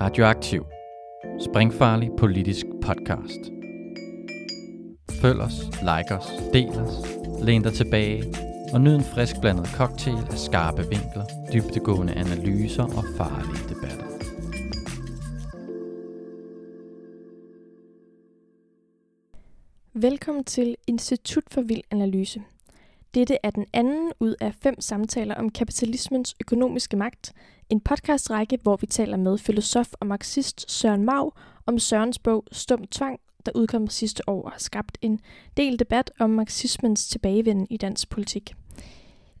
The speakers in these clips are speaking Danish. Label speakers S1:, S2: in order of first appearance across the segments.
S1: Radioaktiv. Springfarlig politisk podcast. Følg os, like os, del os, læn dig tilbage og nyd en frisk blandet cocktail af skarpe vinkler, dybtegående analyser og farlige debatter.
S2: Velkommen til Institut for Vild Analyse. Dette er den anden ud af fem samtaler om kapitalismens økonomiske magt, en podcastrække, hvor vi taler med filosof og marxist Søren Mau om Sørens bog Stum Tvang, der udkom sidste år og har skabt en del debat om marxismens tilbagevenden i dansk politik.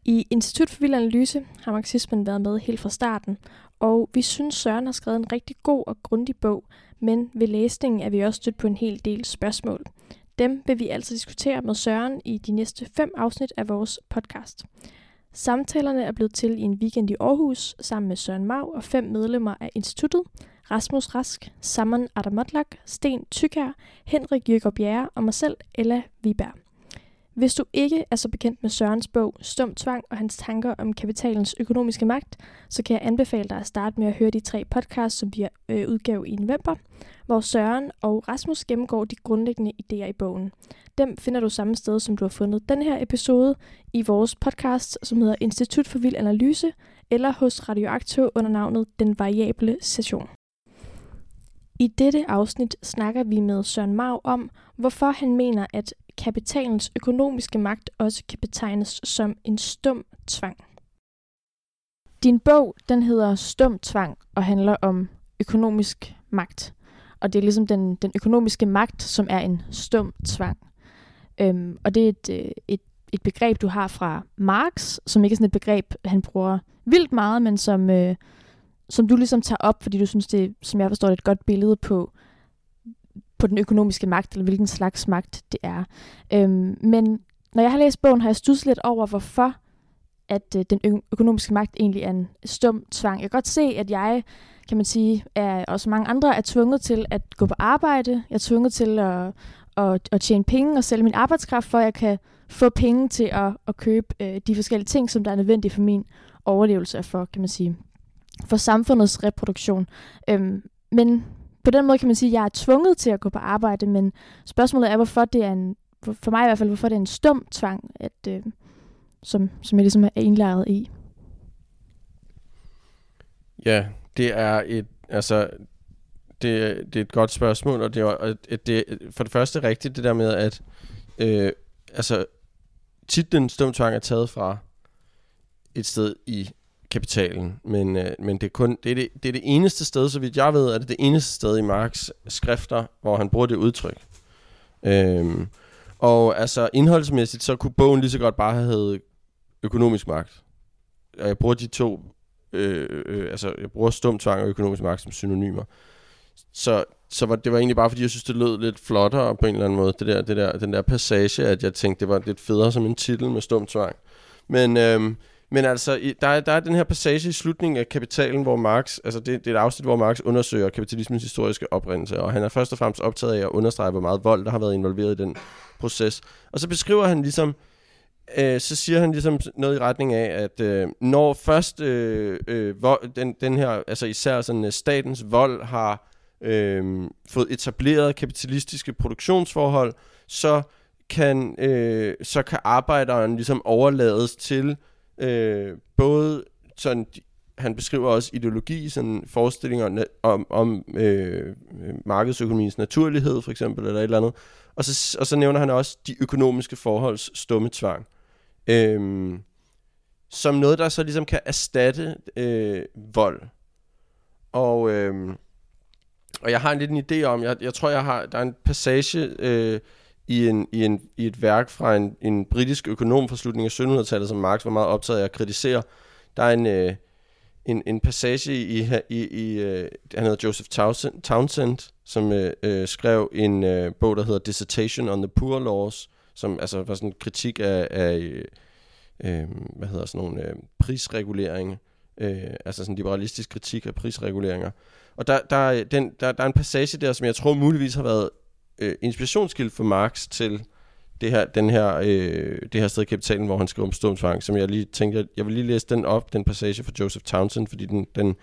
S2: I Institut for Vild Analyse har marxismen været med helt fra starten, og vi synes Søren har skrevet en rigtig god og grundig bog, men ved læsningen er vi også stødt på en hel del spørgsmål. Dem vil vi altså diskutere med Søren i de næste fem afsnit af vores podcast. Samtalerne er blevet til i en weekend i Aarhus sammen med Søren Mau og fem medlemmer af instituttet. Rasmus Rask, Saman Adamotlak, Sten Tykær, Henrik Jøger Bjerre og mig selv, Ella Viberg. Hvis du ikke er så bekendt med Sørens bog Stum Tvang og hans tanker om kapitalens økonomiske magt, så kan jeg anbefale dig at starte med at høre de tre podcasts, som vi øh, udgav i november, hvor Søren og Rasmus gennemgår de grundlæggende idéer i bogen. Dem finder du samme sted, som du har fundet den her episode i vores podcast, som hedder Institut for Vild Analyse, eller hos Radioaktiv under navnet Den Variable Session. I dette afsnit snakker vi med Søren Mau om, hvorfor han mener, at kapitalens økonomiske magt også kan betegnes som en stum tvang. Din bog, den hedder Stum Tvang og handler om økonomisk magt. Og det er ligesom den, den økonomiske magt, som er en stum tvang. Øhm, og det er et, øh, et, et begreb, du har fra Marx, som ikke er sådan et begreb, han bruger vildt meget, men som, øh, som du ligesom tager op, fordi du synes, det som jeg forstår, det er et godt billede på, på den økonomiske magt, eller hvilken slags magt det er. Øhm, men når jeg har læst bogen, har jeg studset lidt over, hvorfor at øh, den økonomiske magt egentlig er en stum tvang. Jeg kan godt se, at jeg, kan man sige, er, også mange andre er tvunget til at gå på arbejde. Jeg er tvunget til at, at, at tjene penge og sælge min arbejdskraft, for at jeg kan få penge til at, at købe øh, de forskellige ting, som der er nødvendige for min overlevelse og for, kan man sige, for samfundets reproduktion. Øhm, men på den måde kan man sige, at jeg er tvunget til at gå på arbejde, men spørgsmålet er, hvorfor det er en, for mig i hvert fald, hvorfor det er en stum tvang, at, øh, som, som jeg ligesom er indlæret i.
S3: Ja, det er et, altså, det, det er et godt spørgsmål, og det er, det, for det første rigtigt det der med, at øh, altså, titlen stumtvang er taget fra et sted i kapitalen, men, øh, men det, er kun, det, er det, det er det eneste sted, så vidt jeg ved, at det er det eneste sted i Marx skrifter, hvor han bruger det udtryk. Øhm, og altså indholdsmæssigt, så kunne bogen lige så godt bare have heddet økonomisk magt. Og jeg bruger de to, øh, øh, øh altså jeg bruger stum tvang og økonomisk magt som synonymer. Så, så var, det var egentlig bare, fordi jeg synes, det lød lidt flottere på en eller anden måde, det der, det der, den der passage, at jeg tænkte, det var lidt federe som en titel med stum tvang. Men, øh, men altså, der er, der er den her passage i slutningen af Kapitalen, hvor Marx, altså det, det er et afsnit, hvor Marx undersøger kapitalismens historiske oprindelse, og han er først og fremmest optaget af at understrege, hvor meget vold, der har været involveret i den proces. Og så beskriver han ligesom, øh, så siger han ligesom noget i retning af, at øh, når først øh, øh, vold, den, den her, altså især sådan øh, statens vold har øh, fået etableret kapitalistiske produktionsforhold, så kan, øh, så kan arbejderen ligesom overlades til øh, både sådan, han beskriver også ideologi, sådan forestillinger om, om øh, markedsøkonomiens naturlighed, for eksempel, eller et eller andet. Og så, og så nævner han også de økonomiske forholds stumme tvang. Øh, som noget, der så ligesom kan erstatte øh, vold. Og, øh, og jeg har en lidt en idé om, jeg, jeg tror, jeg har, der er en passage, øh, i, en, i, en, i et værk fra en, en britisk økonom fra slutningen af 1700-tallet, som Marx var meget optaget af at kritisere. Der er en, øh, en, en passage i, i, i øh, han hedder Joseph Townsend, Townsend som øh, øh, skrev en øh, bog, der hedder Dissertation on the Poor Laws, som altså var sådan en kritik af, af øh, øh hvad hedder sådan nogle øh, prisreguleringer, øh, altså sådan en liberalistisk kritik af prisreguleringer. Og der, der, den, der, der er en passage der, som jeg tror muligvis har været øh, inspirationskilde for Marx til det her, den her, øh, det her sted i Kapitalen, hvor han skriver om stumtvang, som jeg lige tænkte, jeg, jeg vil lige læse den op, den passage fra Joseph Townsend, fordi den, den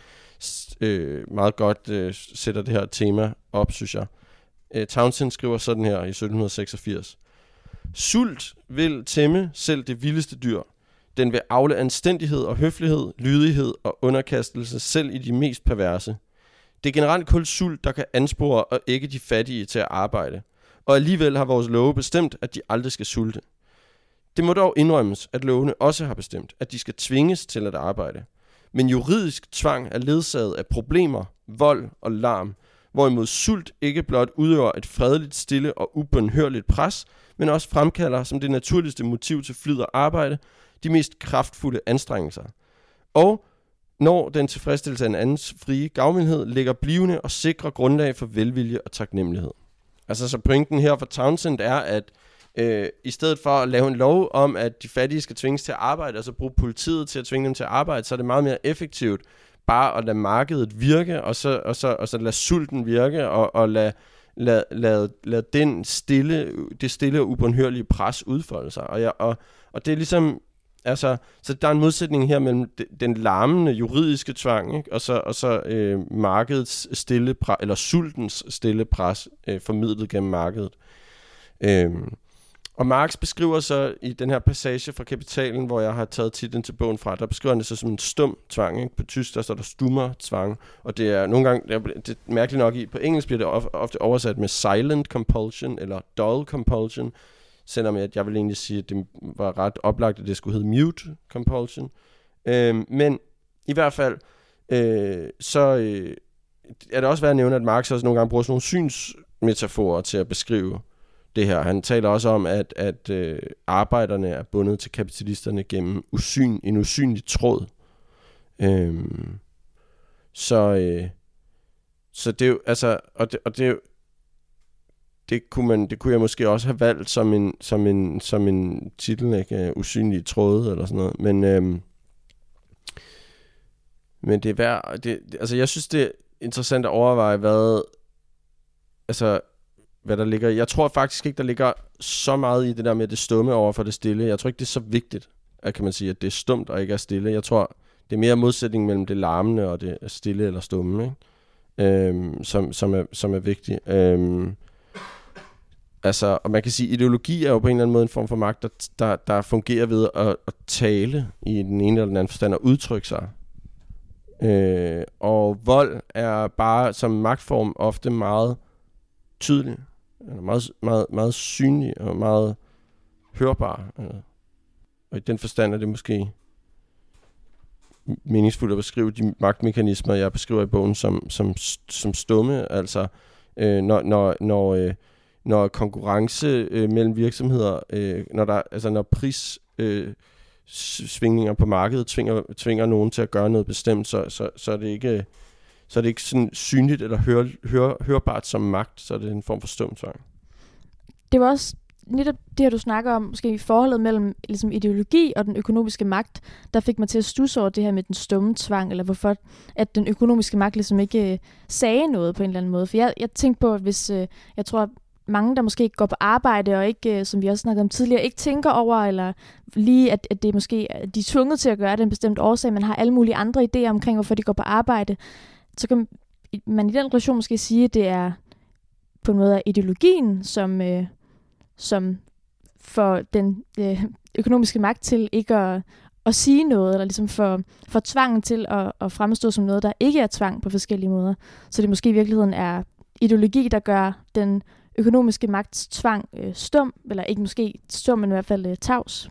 S3: øh, meget godt øh, sætter det her tema op, synes jeg. Øh, Townsend skriver sådan her i 1786. Sult vil tæmme selv det vildeste dyr. Den vil afle anstændighed og høflighed, lydighed og underkastelse selv i de mest perverse. Det er generelt kun sult, der kan anspore og ikke de fattige til at arbejde. Og alligevel har vores love bestemt, at de aldrig skal sulte. Det må dog indrømmes, at lovene også har bestemt, at de skal tvinges til at arbejde. Men juridisk tvang er ledsaget af problemer, vold og larm, hvorimod sult ikke blot udøver et fredeligt, stille og ubønhørligt pres, men også fremkalder som det naturligste motiv til flid og arbejde, de mest kraftfulde anstrengelser. Og når den tilfredsstillelse af en andens frie gavmildhed ligger blivende og sikrer grundlag for velvilje og taknemmelighed. Altså så pointen her for Townsend er, at øh, i stedet for at lave en lov om, at de fattige skal tvinges til at arbejde, altså bruge politiet til at tvinge dem til at arbejde, så er det meget mere effektivt bare at lade markedet virke, og så, og så, og så lade sulten virke, og, og lade, lade, lade, lad den stille, det stille og ubundhørlige pres udfolde sig. Og, jeg, og, og det er ligesom, altså, så der er en modsætning her mellem den larmende juridiske tvang, ikke? og så, og så øh, markedets stille pres, eller sultens stille pres, øh, formidlet gennem markedet. Øh, og Marx beskriver så i den her passage fra Kapitalen, hvor jeg har taget titlen til bogen fra, der beskriver han det så som en stum tvang. Ikke? På tysk der står der stummer tvang, og det er nogle gange, det er mærkeligt nok i, på engelsk bliver det ofte oversat med silent compulsion eller dull compulsion, selvom at jeg vil egentlig sige, at det var ret oplagt, at det skulle hedde mute compulsion. Øh, men i hvert fald, øh, så øh, er det også værd at nævne, at Marx også nogle gange bruger sådan nogle synsmetaforer til at beskrive det her. Han taler også om, at, at øh, arbejderne er bundet til kapitalisterne gennem usyn, en usynlig tråd. Øhm, så, øh, så det er jo, altså, og det, og det er jo, det kunne, man, det kunne jeg måske også have valgt som en, som en, som en titel, ikke? Øh, Usynlige tråde eller sådan noget. Men, øhm, men det er værd, det, altså jeg synes, det er interessant at overveje, hvad, altså, hvad der ligger Jeg tror faktisk ikke, der ligger så meget i det der med det stumme over for det stille. Jeg tror ikke, det er så vigtigt, at kan man sige, at det er stumt og ikke er stille. Jeg tror, det er mere modsætning mellem det larmende og det stille eller stumme, ikke? Øhm, som, som, er, som er vigtigt. Øhm, altså, og man kan sige, ideologi er jo på en eller anden måde en form for magt, der, der, der fungerer ved at, at tale i den ene eller den anden forstand og udtrykke sig. Øh, og vold er bare som magtform ofte meget tydelig eller meget, meget, meget synlig og meget hørbar. Øh, og i den forstand er det måske meningsfuldt at beskrive de magtmekanismer, jeg beskriver i bogen som, som, som stumme. Altså, øh, når, når, når, øh, når konkurrence øh, mellem virksomheder, øh, når, der, altså når pris... Øh, svingninger på markedet tvinger, tvinger nogen til at gøre noget bestemt, så, så, så er det ikke så er det ikke sådan synligt eller hør, hør, hørbart som magt, så er det en form for stum tvang.
S2: Det var også netop det her, du snakker om, måske i forholdet mellem ligesom ideologi og den økonomiske magt, der fik mig til at stusse over det her med den stumme tvang, eller hvorfor at den økonomiske magt ligesom ikke øh, sagde noget på en eller anden måde. For jeg, jeg tænkte på, at hvis, øh, jeg tror, mange, der måske går på arbejde og ikke, øh, som vi også snakkede om tidligere, ikke tænker over, eller lige, at, at det måske, at de er tvunget til at gøre det en bestemt årsag, men har alle mulige andre idéer omkring, hvorfor de går på arbejde, så kan man i den relation måske sige, at det er på en måde af ideologien, som, øh, som får den øh, økonomiske magt til ikke at, at sige noget, eller ligesom for, for tvangen til at, at fremstå som noget, der ikke er tvang på forskellige måder. Så det måske i virkeligheden er ideologi, der gør den økonomiske magts tvang øh, stum, eller ikke måske stum, men i hvert fald øh, tavs.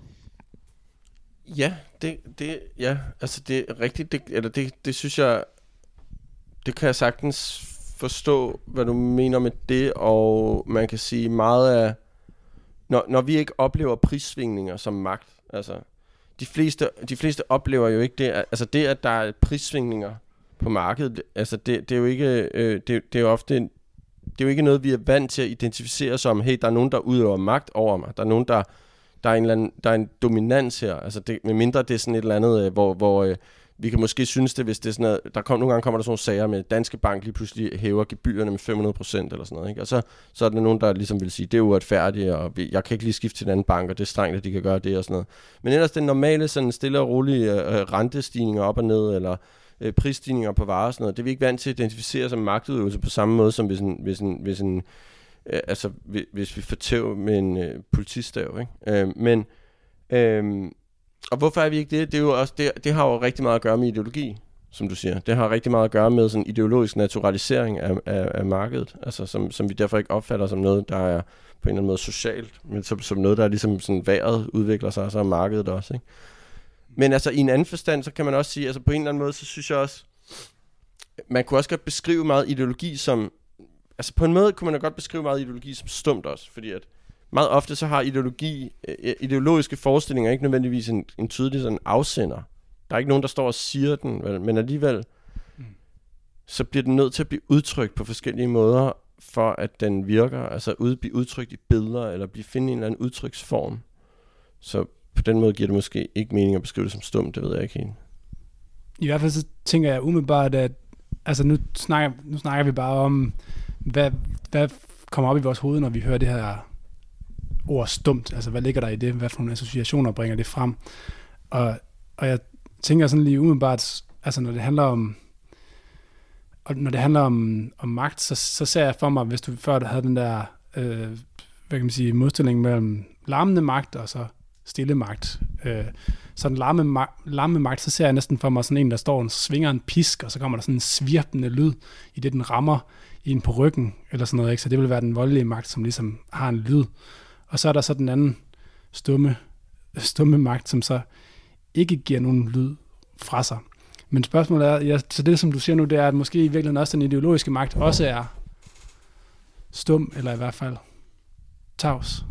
S3: Ja, det, det, ja, altså det er rigtigt, det, eller det, det synes jeg det kan jeg sagtens forstå, hvad du mener med det, og man kan sige meget af, når, når vi ikke oplever prissvingninger som magt, altså de fleste, de fleste oplever jo ikke det, altså det, at der er prissvingninger på markedet, altså det, det er jo ikke, øh, det, det er jo ofte, det er jo ikke noget, vi er vant til at identificere som, hey, der er nogen, der udøver magt over mig, der er nogen, der, der er en, eller anden, der er en dominans her, altså det, med mindre det er sådan et eller andet, øh, hvor, hvor øh, vi kan måske synes det, hvis det er sådan noget, der kom, nogle gange kommer der sådan nogle sager med, Danske Bank lige pludselig hæver gebyrerne med 500 procent eller sådan noget, ikke? og så, så er der nogen, der ligesom vil sige, det er uretfærdigt, og jeg kan ikke lige skifte til en anden bank, og det er strengt, at de kan gøre det og sådan noget. Men ellers den normale sådan stille og rolige øh, øh rentestigninger op og ned, eller øh, prisstigninger på varer og sådan noget. Det er vi ikke vant til at identificere som magtudøvelse på samme måde, som hvis en, hvis en, hvis en øh, altså hvis vi fortæver med en øh, politistav. Ikke? Øh, men, øh, og hvorfor er vi ikke det? Det, er jo også, det, det har jo rigtig meget at gøre med ideologi, som du siger. Det har rigtig meget at gøre med sådan ideologisk naturalisering af, af, af markedet, altså som, som vi derfor ikke opfatter som noget, der er på en eller anden måde socialt, men som, som noget, der er ligesom sådan været udvikler sig, og så er markedet også. Ikke? Men altså i en anden forstand, så kan man også sige, altså på en eller anden måde, så synes jeg også, man kunne også godt beskrive meget ideologi som, altså på en måde kunne man godt beskrive meget ideologi som stumt også, fordi at meget ofte så har ideologi, øh, ideologiske forestillinger ikke nødvendigvis en, en tydelig sådan afsender. Der er ikke nogen, der står og siger den, vel? men alligevel, mm. så bliver den nødt til at blive udtrykt på forskellige måder, for at den virker, altså ud, blive udtrykt i billeder, eller blive finde en eller anden udtryksform. Så på den måde giver det måske ikke mening at beskrive det som stumt, det ved jeg ikke helt.
S4: I hvert fald så tænker jeg umiddelbart, at altså nu snakker, nu snakker vi bare om, hvad, hvad kommer op i vores hoved, når vi hører det her ord stumt? Altså, hvad ligger der i det? Hvad for nogle associationer bringer det frem? Og, og jeg tænker sådan lige umiddelbart, altså når det handler om, og når det handler om, om magt, så, så ser jeg for mig, hvis du før havde den der, øh, hvad kan man sige, modstilling mellem larmende magt og så stille magt. Øh, så den larme, larme magt, så ser jeg næsten for mig sådan en, der står og svinger en pisk, og så kommer der sådan en svirpende lyd, i det den rammer en på ryggen, eller sådan noget. Ikke? Så det vil være den voldelige magt, som ligesom har en lyd. Og så er der så den anden stumme, stumme magt, som så ikke giver nogen lyd fra sig. Men spørgsmålet er, ja, så det som du siger nu, det er, at måske i virkeligheden også den ideologiske magt også er stum, eller i hvert fald tavs.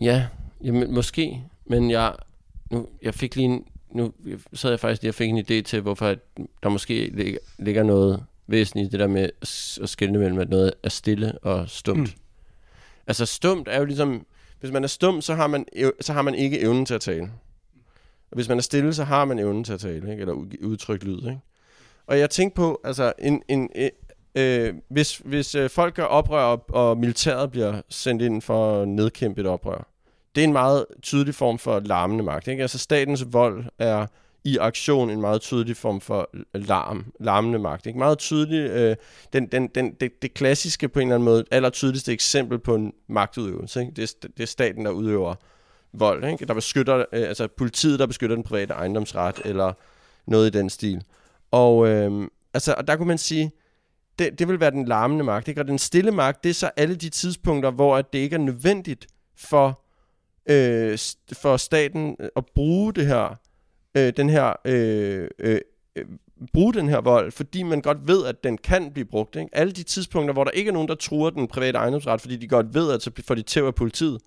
S3: Ja, jamen, måske, men jeg, nu, jeg fik lige en, nu sad jeg faktisk lige og fik en idé til, hvorfor der måske ligger noget væsentligt i det der med at skille mellem, at noget er stille og stumt. Mm. Altså stumt er jo ligesom, hvis man er stum, så har man, så har man ikke evnen til at tale. Og hvis man er stille, så har man evnen til at tale, ikke? eller udtrykke lyd. Ikke? Og jeg tænkte på, altså, en, en, øh, øh, hvis, hvis øh, folk gør oprør, og, og militæret bliver sendt ind for at nedkæmpe et oprør, det er en meget tydelig form for larmende magt. Ikke? Altså statens vold er i aktion en meget tydelig form for larm, larmende magt. Ikke? Meget tydelig, øh, den, den, den, det, det klassiske på en eller anden måde, aller tydeligste eksempel på en magtudøvelse. Ikke? Det, er, det er staten, der udøver vold, ikke? der beskytter, øh, altså politiet, der beskytter den private ejendomsret, eller noget i den stil. Og, øh, altså, og der kunne man sige, det, det vil være den larmende magt. Ikke? Og den stille magt, det er så alle de tidspunkter, hvor det ikke er nødvendigt for, øh, for staten at bruge det her, øh, den her øh, øh, øh, bruge den her vold, fordi man godt ved, at den kan blive brugt. Ikke? Alle de tidspunkter, hvor der ikke er nogen, der truer den private ejendomsret, fordi de godt ved, at så får de tæv af politiet,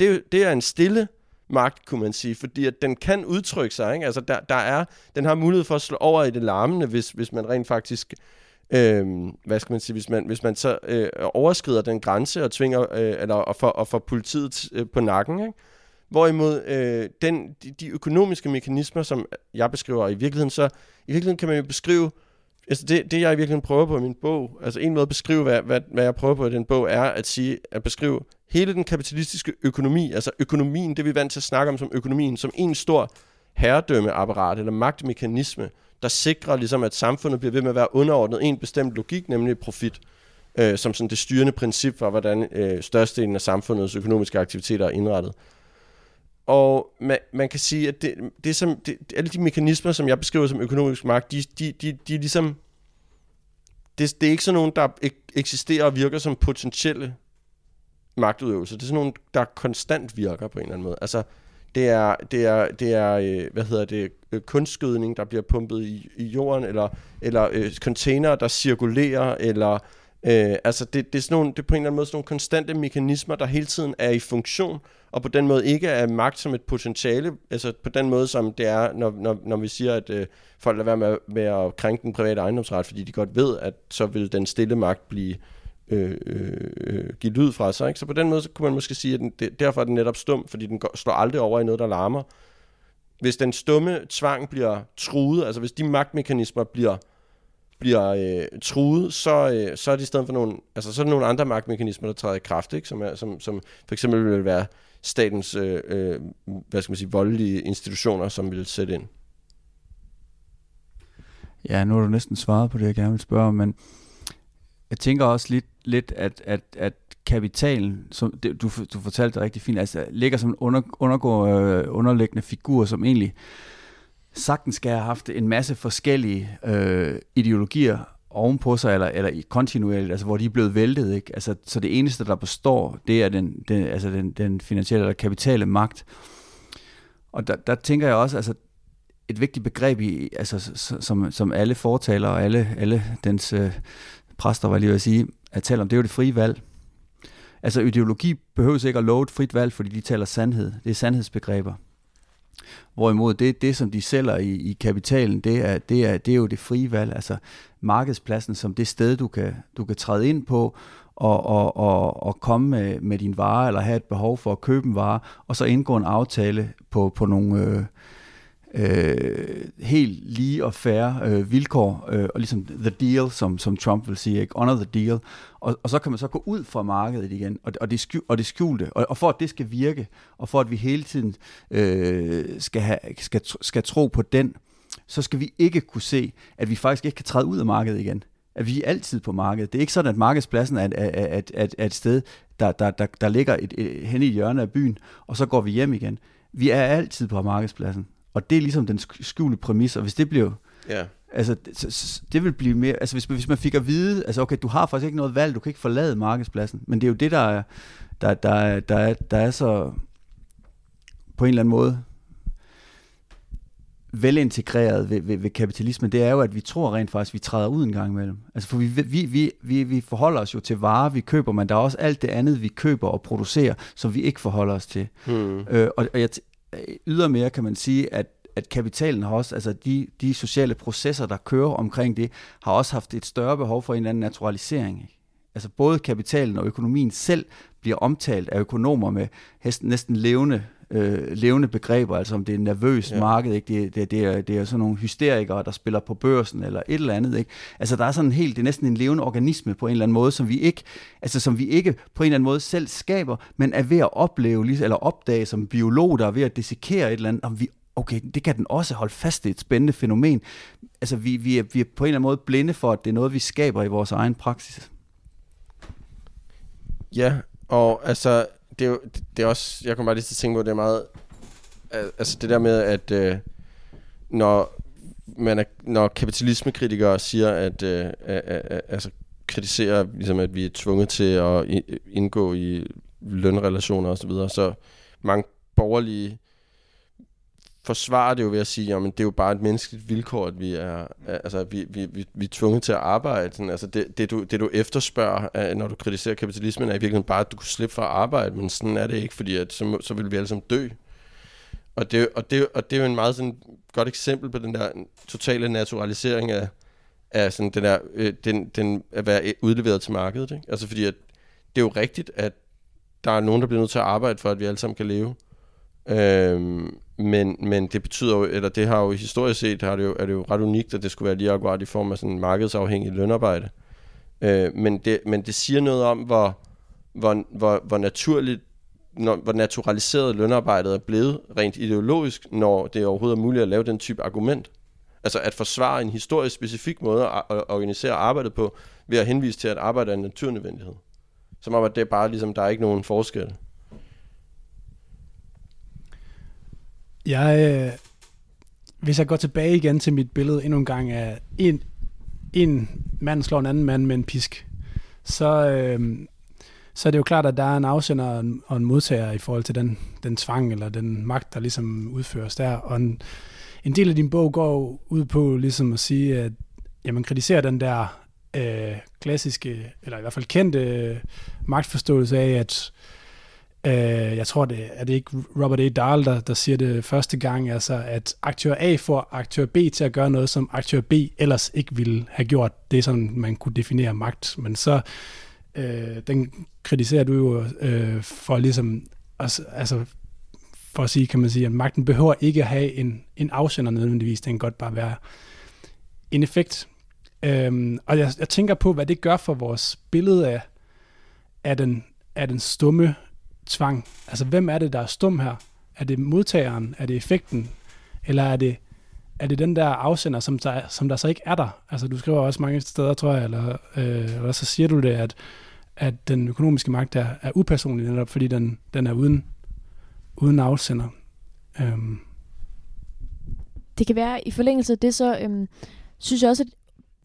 S3: det, det er en stille magt, kunne man sige, fordi at den kan udtrykke sig. Ikke? Altså, der, der er, den har mulighed for at slå over i det larmende, hvis, hvis man rent faktisk, øh, Øhm, hvad skal man sige, hvis man, hvis man så øh, overskrider den grænse og tvinger, øh, eller og får, og får politiet øh, på nakken. Ikke? Hvorimod øh, den, de, de økonomiske mekanismer, som jeg beskriver i virkeligheden, så i virkeligheden kan man jo beskrive, altså det, det jeg i virkeligheden prøver på i min bog, altså en måde at beskrive, hvad, hvad, hvad jeg prøver på i den bog, er at sige, at beskrive hele den kapitalistiske økonomi, altså økonomien, det vi er vant til at snakke om som økonomien, som en stor herredømmeapparat eller magtmekanisme, der sikrer ligesom, at samfundet bliver ved med at være underordnet en bestemt logik, nemlig profit, øh, som sådan det styrende princip for, hvordan øh, størstedelen af samfundets økonomiske aktiviteter er indrettet. Og man, man kan sige, at det, det som, det, alle de mekanismer, som jeg beskriver som økonomisk magt, de, de, de, de er ligesom... Det, det er ikke sådan nogen, der eksisterer og virker som potentielle magtudøvelser. Det er sådan nogen, der konstant virker på en eller anden måde. Altså, det er, det er, det er øh, hvad hedder det, øh, kunstskydning, der bliver pumpet i, i jorden, eller, eller øh, container, der cirkulerer, eller øh, altså det, det, er sådan nogle, det er på en eller anden måde sådan nogle konstante mekanismer, der hele tiden er i funktion, og på den måde ikke er magt som et potentiale, altså på den måde som det er, når, når, når vi siger, at øh, folk lader være med, med at krænke den private ejendomsret, fordi de godt ved, at så vil den stille magt blive øh, øh, øh give lyd fra sig. Ikke? Så på den måde så kunne man måske sige, at den, det, derfor er den netop stum, fordi den går, slår aldrig over i noget, der larmer. Hvis den stumme tvang bliver truet, altså hvis de magtmekanismer bliver bliver øh, truet, så, øh, så er det i stedet for nogle, altså så er der nogle andre magtmekanismer, der træder i kraft, ikke? Som, er, som, som for eksempel vil være statens, øh, øh, hvad skal man sige, voldelige institutioner, som vil sætte ind.
S5: Ja, nu har du næsten svaret på det, jeg gerne vil spørge om, men jeg tænker også lidt, lidt at, at, at kapitalen, som det, du, du fortalte det rigtig fint, altså ligger som en under, undergår, øh, underliggende figur, som egentlig sagtens skal have haft en masse forskellige øh, ideologier ovenpå sig, eller, eller kontinuerligt, altså hvor de er blevet væltet. Ikke? Altså, så det eneste, der består, det er den, den, altså den, den finansielle eller kapitale magt. Og der, der tænker jeg også, altså et vigtigt begreb, i, altså, som, som alle fortaler og alle, alle dens øh, præster, var lige at sige, at tale om, det er jo det frie valg. Altså ideologi behøves ikke at love et frit valg, fordi de taler sandhed. Det er sandhedsbegreber. Hvorimod det, det som de sælger i, i kapitalen, det er, det, er, det er jo det frie valg, altså markedspladsen som det sted, du kan, du kan træde ind på, og, og, og, og komme med, med din vare, eller have et behov for at købe en vare, og så indgå en aftale på, på nogle, øh, øh, helt lige og færre øh, vilkår, øh, og ligesom the deal, som, som Trump vil sige, ikke? honor the deal, og, og så kan man så gå ud fra markedet igen, og, og, det, skjul, og det skjulte, og, og for at det skal virke, og for at vi hele tiden øh, skal, have, skal, skal tro på den, så skal vi ikke kunne se, at vi faktisk ikke kan træde ud af markedet igen. At vi er altid på markedet. Det er ikke sådan, at markedspladsen er, er, er, er, er et sted, der, der, der, der ligger et, et, hen i hjørnet af byen, og så går vi hjem igen. Vi er altid på markedspladsen. Og det er ligesom den skjulte præmis, og hvis det bliver...
S3: Ja.
S5: Altså, det, det vil blive mere... Altså, hvis, hvis man fik at vide, altså okay, du har faktisk ikke noget valg, du kan ikke forlade markedspladsen, men det er jo det, der er, der, der, der, er, der er så på en eller anden måde velintegreret ved, ved, ved kapitalismen, det er jo, at vi tror rent faktisk, at vi træder ud en gang imellem. Altså, for vi, vi, vi, vi, vi forholder os jo til varer, vi køber, men der er også alt det andet, vi køber og producerer, som vi ikke forholder os til. Hmm. Øh, og, og jeg, ydermere kan man sige, at at kapitalen har også, altså de, de sociale processer, der kører omkring det, har også haft et større behov for en eller anden naturalisering. Altså både kapitalen og økonomien selv bliver omtalt af økonomer med næsten levende øh, levende begreber, altså om det er nervøst ja. marked, ikke? Det, det, det, er, det er sådan nogle hysterikere, der spiller på børsen, eller et eller andet. Ikke? Altså der er sådan helt, det er næsten en levende organisme på en eller anden måde, som vi ikke, altså som vi ikke på en eller anden måde selv skaber, men er ved at opleve, eller opdage som biolog, der er ved at dissekere et eller andet, om vi okay, det kan den også holde fast i et spændende fænomen. Altså, vi, vi, er, vi er på en eller anden måde blinde for, at det er noget, vi skaber i vores egen praksis.
S3: Ja, og altså, det er jo, det er også, jeg kommer bare lige til at tænke på, det er meget, altså det der med, at øh, når, man er, når kapitalismekritikere siger, at, øh, altså kritiserer, ligesom, at vi er tvunget til at indgå i lønrelationer osv., så, videre, så mange borgerlige forsvarer det jo ved at sige, at det er jo bare et menneskeligt vilkår, at vi er, altså, vi, vi, vi, vi er tvunget til at arbejde. Sådan, altså det, det, du, det du efterspørger, øh, når du kritiserer kapitalismen, er i virkeligheden bare, at du kunne slippe fra at arbejde, men sådan er det ikke, fordi at, så, så vil vi alle sammen dø. Og det, og, det, og det er jo en meget sådan, godt eksempel på den der totale naturalisering af, af sådan den der, øh, den, den at være udleveret til markedet. Ikke? Altså fordi at det er jo rigtigt, at der er nogen, der bliver nødt til at arbejde for, at vi alle sammen kan leve. Øhm, men, men det betyder jo, eller det har jo historisk set, har det jo, er det jo ret unikt, at det skulle være lige akkurat i form af sådan markedsafhængig lønarbejde. Øh, men, det, men det siger noget om, hvor, hvor, hvor, hvor naturligt når, hvor naturaliseret lønarbejdet er blevet rent ideologisk, når det overhovedet er muligt at lave den type argument. Altså at forsvare en historisk specifik måde at, at organisere arbejdet på, ved at henvise til, at arbejde er en naturnødvendighed. Som om, at det er bare ligesom, der er ikke nogen forskel.
S4: Jeg, øh, hvis jeg går tilbage igen til mit billede endnu en gang af en, en mand slår en anden mand med en pisk, så, øh, så er det jo klart, at der er en afsender og en, og en modtager i forhold til den, den tvang eller den magt, der ligesom udføres der. Og en, en del af din bog går ud på ligesom at sige, at jamen, kritiserer den der øh, klassiske, eller i hvert fald kendte øh, magtforståelse af, at Øh, Øh, jeg tror, det er det ikke Robert A. Dahl, der, der siger det første gang, altså at aktør A får aktør B til at gøre noget, som aktør B ellers ikke ville have gjort. Det er sådan, man kunne definere magt. Men så, øh, den kritiserer du jo øh, for ligesom, altså, altså for at sige, kan man sige, at magten behøver ikke at have en, en afsender nødvendigvis. Den kan godt bare være en effekt. Øhm, og jeg, jeg tænker på, hvad det gør for vores billede af, af, den, af den stumme tvang. Altså, hvem er det, der er stum her? Er det modtageren? Er det effekten? Eller er det, er det den der afsender, som der, som der så ikke er der? Altså du skriver også mange steder, tror jeg, eller, øh, eller så siger du det, at, at den økonomiske magt er, er upersonlig netop, fordi den, den er uden, uden afsender. Øhm.
S2: Det kan være, i forlængelse af det, så øhm, synes jeg også, at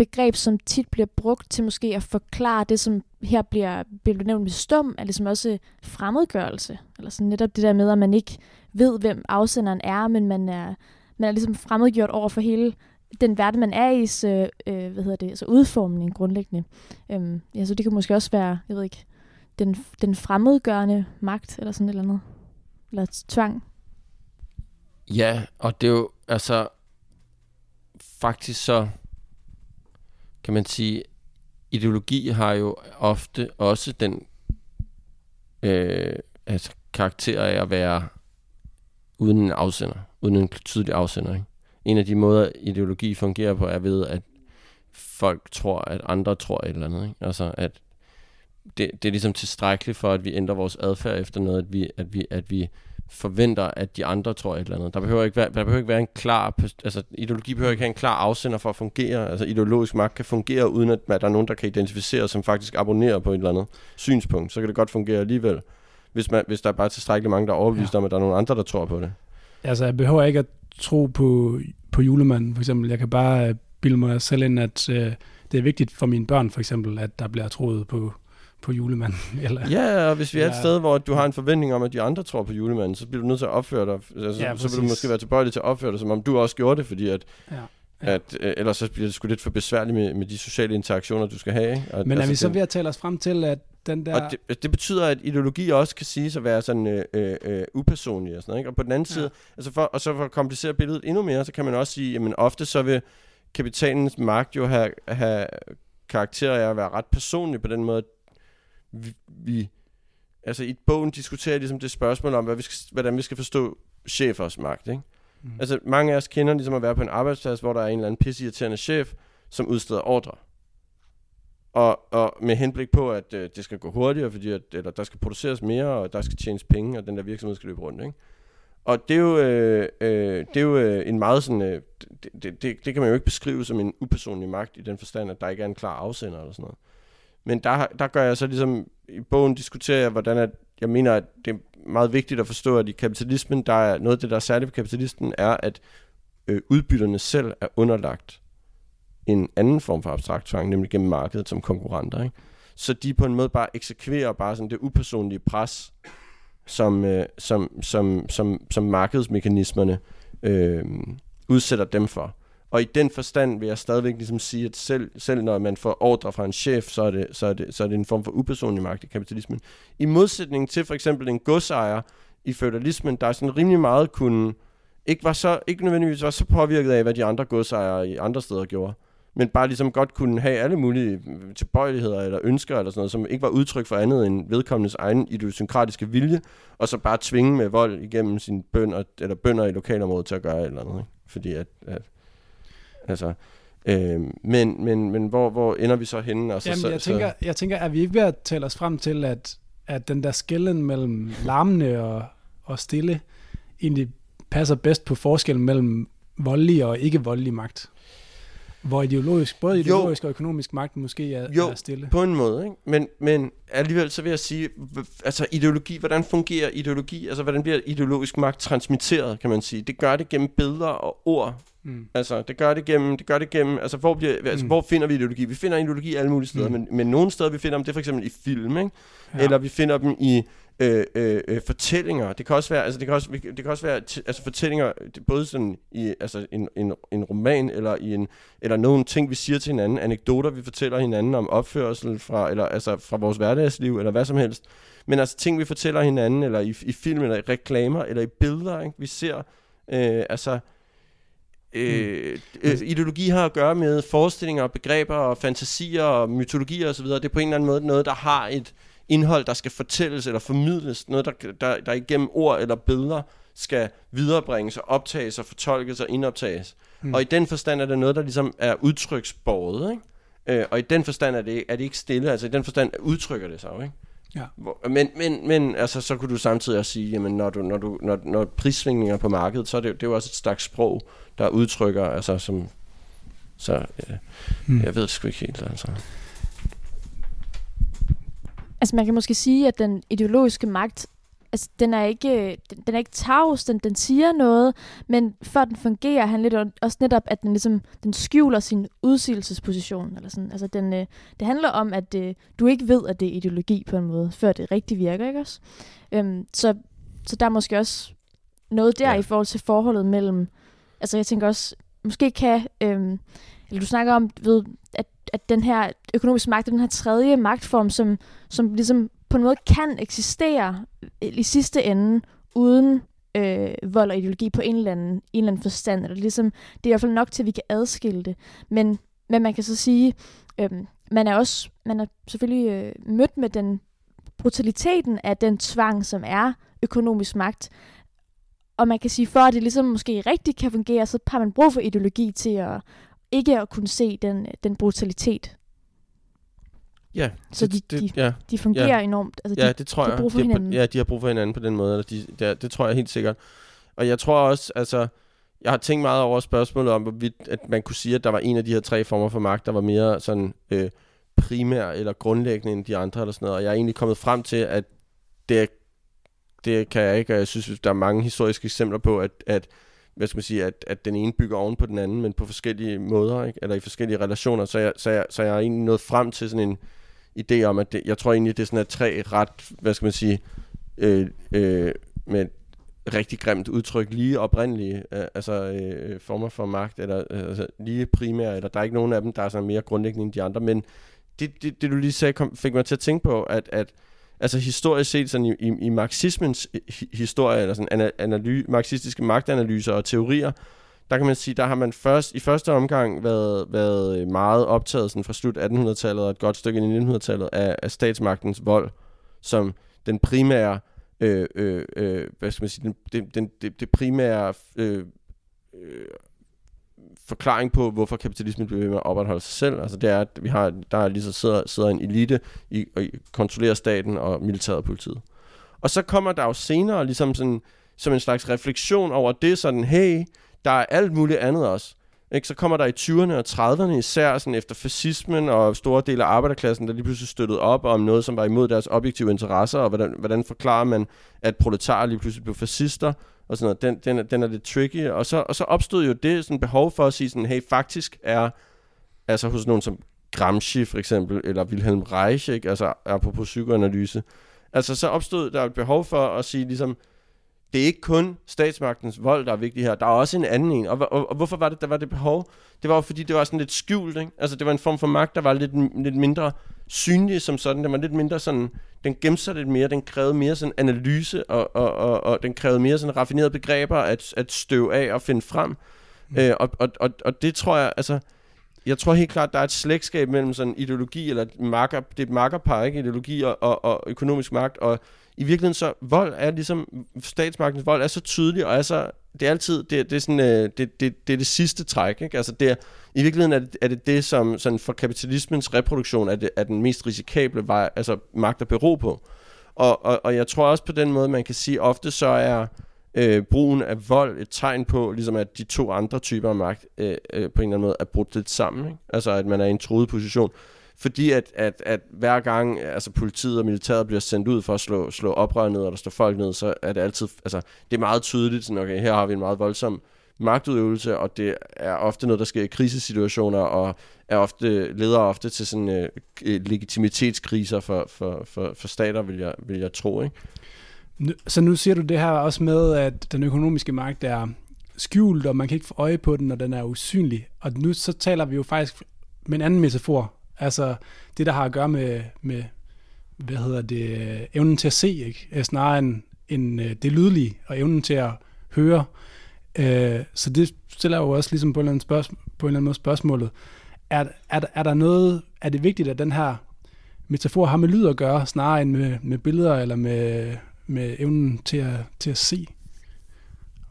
S2: begreb, som tit bliver brugt til måske at forklare det, som her bliver, bliver nævnt med stum, er ligesom også fremmedgørelse. Eller sådan netop det der med, at man ikke ved, hvem afsenderen er, men man er, man er ligesom fremmedgjort over for hele den verden, man er i, så, øh, hvad hedder det, så udformning grundlæggende. Øhm, ja, så det kan måske også være, jeg ved ikke, den, den fremmedgørende magt, eller sådan et eller andet. Eller tvang.
S3: Ja, og det er jo, altså, faktisk så, kan man sige, ideologi har jo ofte også den øh, altså karakter af at være uden en afsender, uden en tydelig afsender. Ikke? En af de måder, ideologi fungerer på, er ved, at folk tror, at andre tror et eller andet. Ikke? Altså, at det, det er ligesom tilstrækkeligt for, at vi ændrer vores adfærd efter noget, at vi, at vi, at vi forventer, at de andre tror et eller andet. Der behøver ikke være, der behøver ikke være en klar, altså ideologi behøver ikke have en klar afsender for at fungere. Altså ideologisk magt kan fungere, uden at der er nogen, der kan identificere, som faktisk abonnerer på et eller andet synspunkt. Så kan det godt fungere alligevel, hvis, man, hvis der er bare tilstrækkeligt mange, der er overbevist ja. om, at der er nogen andre, der tror på det.
S4: Altså jeg behøver ikke at tro på, på julemanden, for eksempel. Jeg kan bare bilde mig selv ind, at øh, det er vigtigt for mine børn, for eksempel, at der bliver troet på på julemanden. Eller,
S3: ja, og hvis vi er et sted, hvor du har en forventning om, at de andre tror på julemanden, så bliver du nødt til at opføre dig. Altså, ja, så vil du måske være tilbøjelig til at opføre dig, som om du også gjorde det, fordi at, ja. Ja. at øh, ellers så bliver det sgu lidt for besværligt med, med de sociale interaktioner, du skal have. Ikke?
S4: At, Men er altså, vi så ved at tale os frem til, at den der...
S3: Og det, det betyder, at ideologi også kan sige at være sådan øh, øh, øh, upersonlig og sådan noget. Ikke? Og på den anden ja. side, altså for, og så for at komplicere billedet endnu mere, så kan man også sige, at ofte så vil kapitalens magt jo have, have karakter af at være ret personlig på den måde, vi, vi altså i bogen diskuterer ligesom det spørgsmål om, hvad vi skal, hvordan vi skal forstå chefers magt, ikke? Mm. Altså mange af os kender ligesom at være på en arbejdsplads, hvor der er en eller anden pisseirriterende chef, som udsteder ordre. Og, og med henblik på, at øh, det skal gå hurtigere, fordi at, eller der skal produceres mere, og der skal tjenes penge, og den der virksomhed skal løbe rundt, ikke? Og det er jo, øh, øh, det er jo øh, en meget sådan, øh, det, det, det, det kan man jo ikke beskrive som en upersonlig magt, i den forstand, at der ikke er en klar afsender eller sådan noget. Men der, der gør jeg så ligesom, i bogen diskuterer jeg, hvordan at, jeg mener, at det er meget vigtigt at forstå, at i kapitalismen, der er noget af det, der er særligt ved kapitalismen, er, at øh, udbytterne selv er underlagt en anden form for abstrakt tvang, nemlig gennem markedet som konkurrenter. Ikke? Så de på en måde bare eksekverer bare sådan det upersonlige pres, som, øh, som, som, som, som markedsmekanismerne øh, udsætter dem for. Og i den forstand vil jeg stadigvæk ligesom sige, at selv, selv når man får ordre fra en chef, så er, det, så, er det, så er det en form for upersonlig magt i kapitalismen. I modsætning til for eksempel en godsejer i feudalismen, der er sådan rimelig meget kunne, ikke, var så, ikke nødvendigvis var så påvirket af, hvad de andre godsejere i andre steder gjorde, men bare ligesom godt kunne have alle mulige tilbøjeligheder eller ønsker eller sådan noget, som ikke var udtryk for andet end vedkommendes egen idiosynkratiske vilje, og så bare tvinge med vold igennem sine bønder, eller bønder i lokalområdet til at gøre et eller andet. Ikke? Fordi at, at Altså, øh, men, men, men hvor, hvor ender vi så henne?
S4: Jamen,
S3: så,
S4: jeg, tænker, jeg tænker, at vi ikke ved at tale os frem til, at, at den der skælden mellem larmende og, og stille egentlig passer bedst på forskellen mellem voldelig og ikke voldelig magt? Hvor ideologisk, både ideologisk jo, og økonomisk magt måske er,
S3: jo,
S4: er stille.
S3: på en måde. Ikke? Men, men alligevel så vil jeg sige, altså ideologi, hvordan fungerer ideologi? Altså hvordan bliver ideologisk magt transmitteret, kan man sige? Det gør det gennem billeder og ord. Mm. Altså det gør det gennem, det gør det gennem, altså hvor, bliver, altså, mm. hvor finder vi ideologi? Vi finder ideologi alle mulige steder, mm. men, men nogle steder vi finder dem, det er for eksempel i film, ikke? Ja. Eller vi finder dem i øh, øh, øh, fortællinger. Det kan også være, altså det kan også, det kan også være altså fortællinger, både sådan i altså en, en, en roman eller i en eller nogle ting vi siger til hinanden, anekdoter vi fortæller hinanden om opførsel fra eller altså fra vores hverdagsliv eller hvad som helst. Men altså ting vi fortæller hinanden eller i, i film eller i reklamer eller i billeder, ikke? Vi ser øh, altså Øh, øh, ideologi har at gøre med forestillinger, begreber og fantasier og mytologier osv. Det er på en eller anden måde noget, der har et, indhold, der skal fortælles eller formidles, noget, der, der, der igennem ord eller billeder skal viderebringes og optages og fortolkes og indoptages. Mm. Og i den forstand er det noget, der ligesom er udtryksbordet, ikke? Øh, og i den forstand er det, er det ikke stille, altså i den forstand udtrykker det sig jo, ikke?
S4: Ja.
S3: Hvor, men, men, men altså, så kunne du samtidig også sige, jamen, når, du, når, du, når, når prissvingninger på markedet, så er det, det er jo også et slags sprog, der udtrykker, altså som, så ja,
S4: Hmm.
S3: jeg ved det sgu ikke helt, altså.
S2: Altså man kan måske sige, at den ideologiske magt, altså den er ikke, den, den er ikke tavs, den, den siger noget, men før den fungerer, handler det også netop, at den ligesom, den skjuler sin udsigelsesposition, eller sådan. Altså den, øh, det handler om, at øh, du ikke ved, at det er ideologi på en måde, før det rigtig virker, ikke også? Øhm, så, så der er måske også noget der
S3: Ja.
S2: ja. i forhold til forholdet mellem, altså jeg tænker også, måske kan, øhm, eller du snakker om, ved, at, at den her økonomiske magt, den her tredje magtform, som, som ligesom på en måde kan eksistere i sidste ende, uden øh, vold og ideologi på en eller, anden, en eller anden forstand. Eller ligesom, det er i hvert fald nok til, at vi kan adskille det. Men, men man kan så sige, øh, man er også man er selvfølgelig øh, mødt med den brutaliteten af den tvang, som er økonomisk magt. Og man kan sige, for at det ligesom måske rigtig kan fungere, så har man brug for ideologi til at ikke at kunne se den, den brutalitet.
S3: Ja,
S2: Så
S3: det,
S2: de-
S3: det,
S2: de-
S3: ja,
S2: De fungerer
S3: Ja.
S2: ja. enormt. Altså,
S3: ja,
S2: de,
S3: det tror
S2: de har brug for
S3: på-
S2: hinanden.
S3: Ja, de har brug for hinanden på den måde. Eller de, det, det tror jeg helt sikkert. Og jeg tror også, altså, jeg har tænkt meget over spørgsmålet om, hvorvidt at man kunne sige, at der var en af de her tre former for magt, der var mere sådan øh, primær eller grundlæggende end de andre eller sådan noget. Og jeg er egentlig kommet frem til, at det, det kan jeg ikke, og jeg synes, der er mange historiske eksempler på, at, at hvad skal man sige, at, at den ene bygger oven på den anden, men på forskellige måder, ikke? eller i forskellige relationer. Så jeg, så, jeg, så jeg er egentlig nået frem til sådan en idé om, at det, jeg tror egentlig, det er sådan at tre ret, hvad skal man sige, øh, øh, med et rigtig grimt udtryk, lige oprindelige øh, altså, øh, former for magt, eller øh, altså, lige primære, eller der er ikke nogen af dem, der er sådan mere grundlæggende end de andre, men det, det, det du lige sagde, kom, fik mig til at tænke på, at, at altså historisk set sådan i, i, i marxismens historie, eller sådan analy, marxistiske magtanalyser og teorier, der kan man sige, der har man først i første omgang været, været øh, meget optaget sådan fra slut 1800-tallet og et godt stykke ind i 1900-tallet af, af statsmagtens vold som den primære øh, øh, øh, hvad skal man sige, den, den, den, det, det primære øh, øh, forklaring på, hvorfor kapitalismen bliver ved med at opretholde sig selv. Altså det er, at vi har, der er lige så sidder, sidder en elite i, og kontrollerer staten og militæret og politiet. Og så kommer der jo senere ligesom sådan, som en slags refleksion over det, sådan, hey, der er alt muligt andet også. Ikke? Så kommer der i 20'erne og 30'erne især sådan efter fascismen og store dele af arbejderklassen, der lige pludselig støttede op om noget, som var imod deres objektive interesser, og hvordan, hvordan forklarer man, at proletarer lige pludselig blev fascister, og sådan noget. Den, den, er, den er lidt tricky. Og så, og så opstod jo det sådan behov for at sige sådan, hey, faktisk er, altså hos nogen som Gramsci for eksempel, eller Wilhelm Reich, ikke? altså apropos psykoanalyse, altså så opstod der et behov for at sige ligesom, det er ikke kun statsmagtens vold, der er vigtig her. Der er også en anden en. Og, og, og hvorfor var det, der var det behov? Det var jo fordi, det var sådan lidt skjult. Ikke? Altså, det var en form for magt, der var lidt, lidt mindre synlig som sådan. Den var lidt mindre sådan... Den gemte sig lidt mere. Den krævede mere sådan analyse, og, og, og, og den krævede mere sådan raffinerede begreber at, at støve af og finde frem. Mm. Øh, og, og, og, og det tror jeg, altså... Jeg tror helt klart, der er et slægtskab mellem sådan ideologi, eller et marker, det er et markerpar, ikke? Ideologi og, og, og økonomisk magt, og i virkeligheden så vold er ligesom statsmagtens vold er så tydelig og er så det er altid det, det er sådan øh, det, det, det er det sidste træk ikke? Altså det er, i virkeligheden er det, er det det som sådan for kapitalismens reproduktion er det er den mest risikable vej altså magt at bero på. Og, og, og jeg tror også på den måde man kan sige ofte så er øh, brugen af vold et tegn på ligesom at de to andre typer af magt øh, øh, på en eller anden måde er brudt lidt sammen ikke? altså at man er i en truet position fordi at, at, at hver gang altså politiet og militæret bliver sendt ud for at slå, slå oprør ned, og der står folk ned, så er det altid, altså det er meget tydeligt, sådan, okay, her har vi en meget voldsom magtudøvelse, og det er ofte noget, der sker i krisesituationer, og er ofte, leder ofte til sådan øh, legitimitetskriser for, for, for, for stater, vil jeg, vil jeg tro, ikke?
S4: Så nu siger du det her også med, at den økonomiske magt er skjult, og man kan ikke få øje på den, og den er usynlig. Og nu så taler vi jo faktisk med en anden metafor. Altså det, der har at gøre med, med hvad hedder det, evnen til at se, ikke? Øh, snarere end, end øh, det lydlige, og evnen til at høre. Øh, Så det stiller jo også ligesom på en eller anden, spørgsmål, på en eller anden måde spørgsmålet. Er, er, er der noget, er det vigtigt, at den her metafor har med lyd at gøre, snarere end med, med billeder, eller med, med evnen til at, til at se?